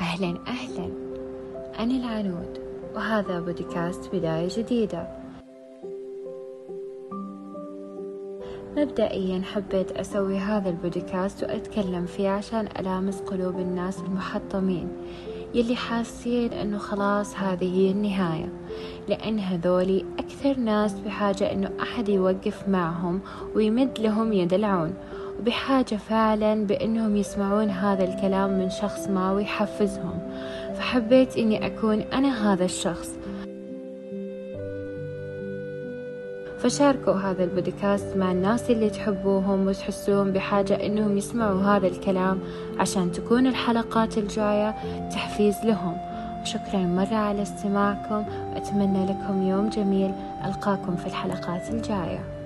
أهلا أهلا. أنا العنود وهذا بودكاست بداية جديدة. مبدئيا حبيت أسوي هذا البودكاست وأتكلم فيه عشان ألامس قلوب الناس المحطمين يلي حاسين أنه خلاص هذه هي النهاية لأن هذولي أكثر ناس بحاجة أنه أحد يوقف معهم ويمد لهم يد العون. وبحاجة فعلا بأنهم يسمعون هذا الكلام من شخص ما ويحفزهم فحبيت أني أكون أنا هذا الشخص. فشاركوا هذا البودكاست مع الناس اللي تحبوهم وتحسون بحاجة إنهم يسمعوا هذا الكلام عشان تكون الحلقات الجاية تحفيز لهم. شكرا مرة على استماعكم. وأتمنى لكم يوم جميل. ألقاكم في الحلقات الجاية.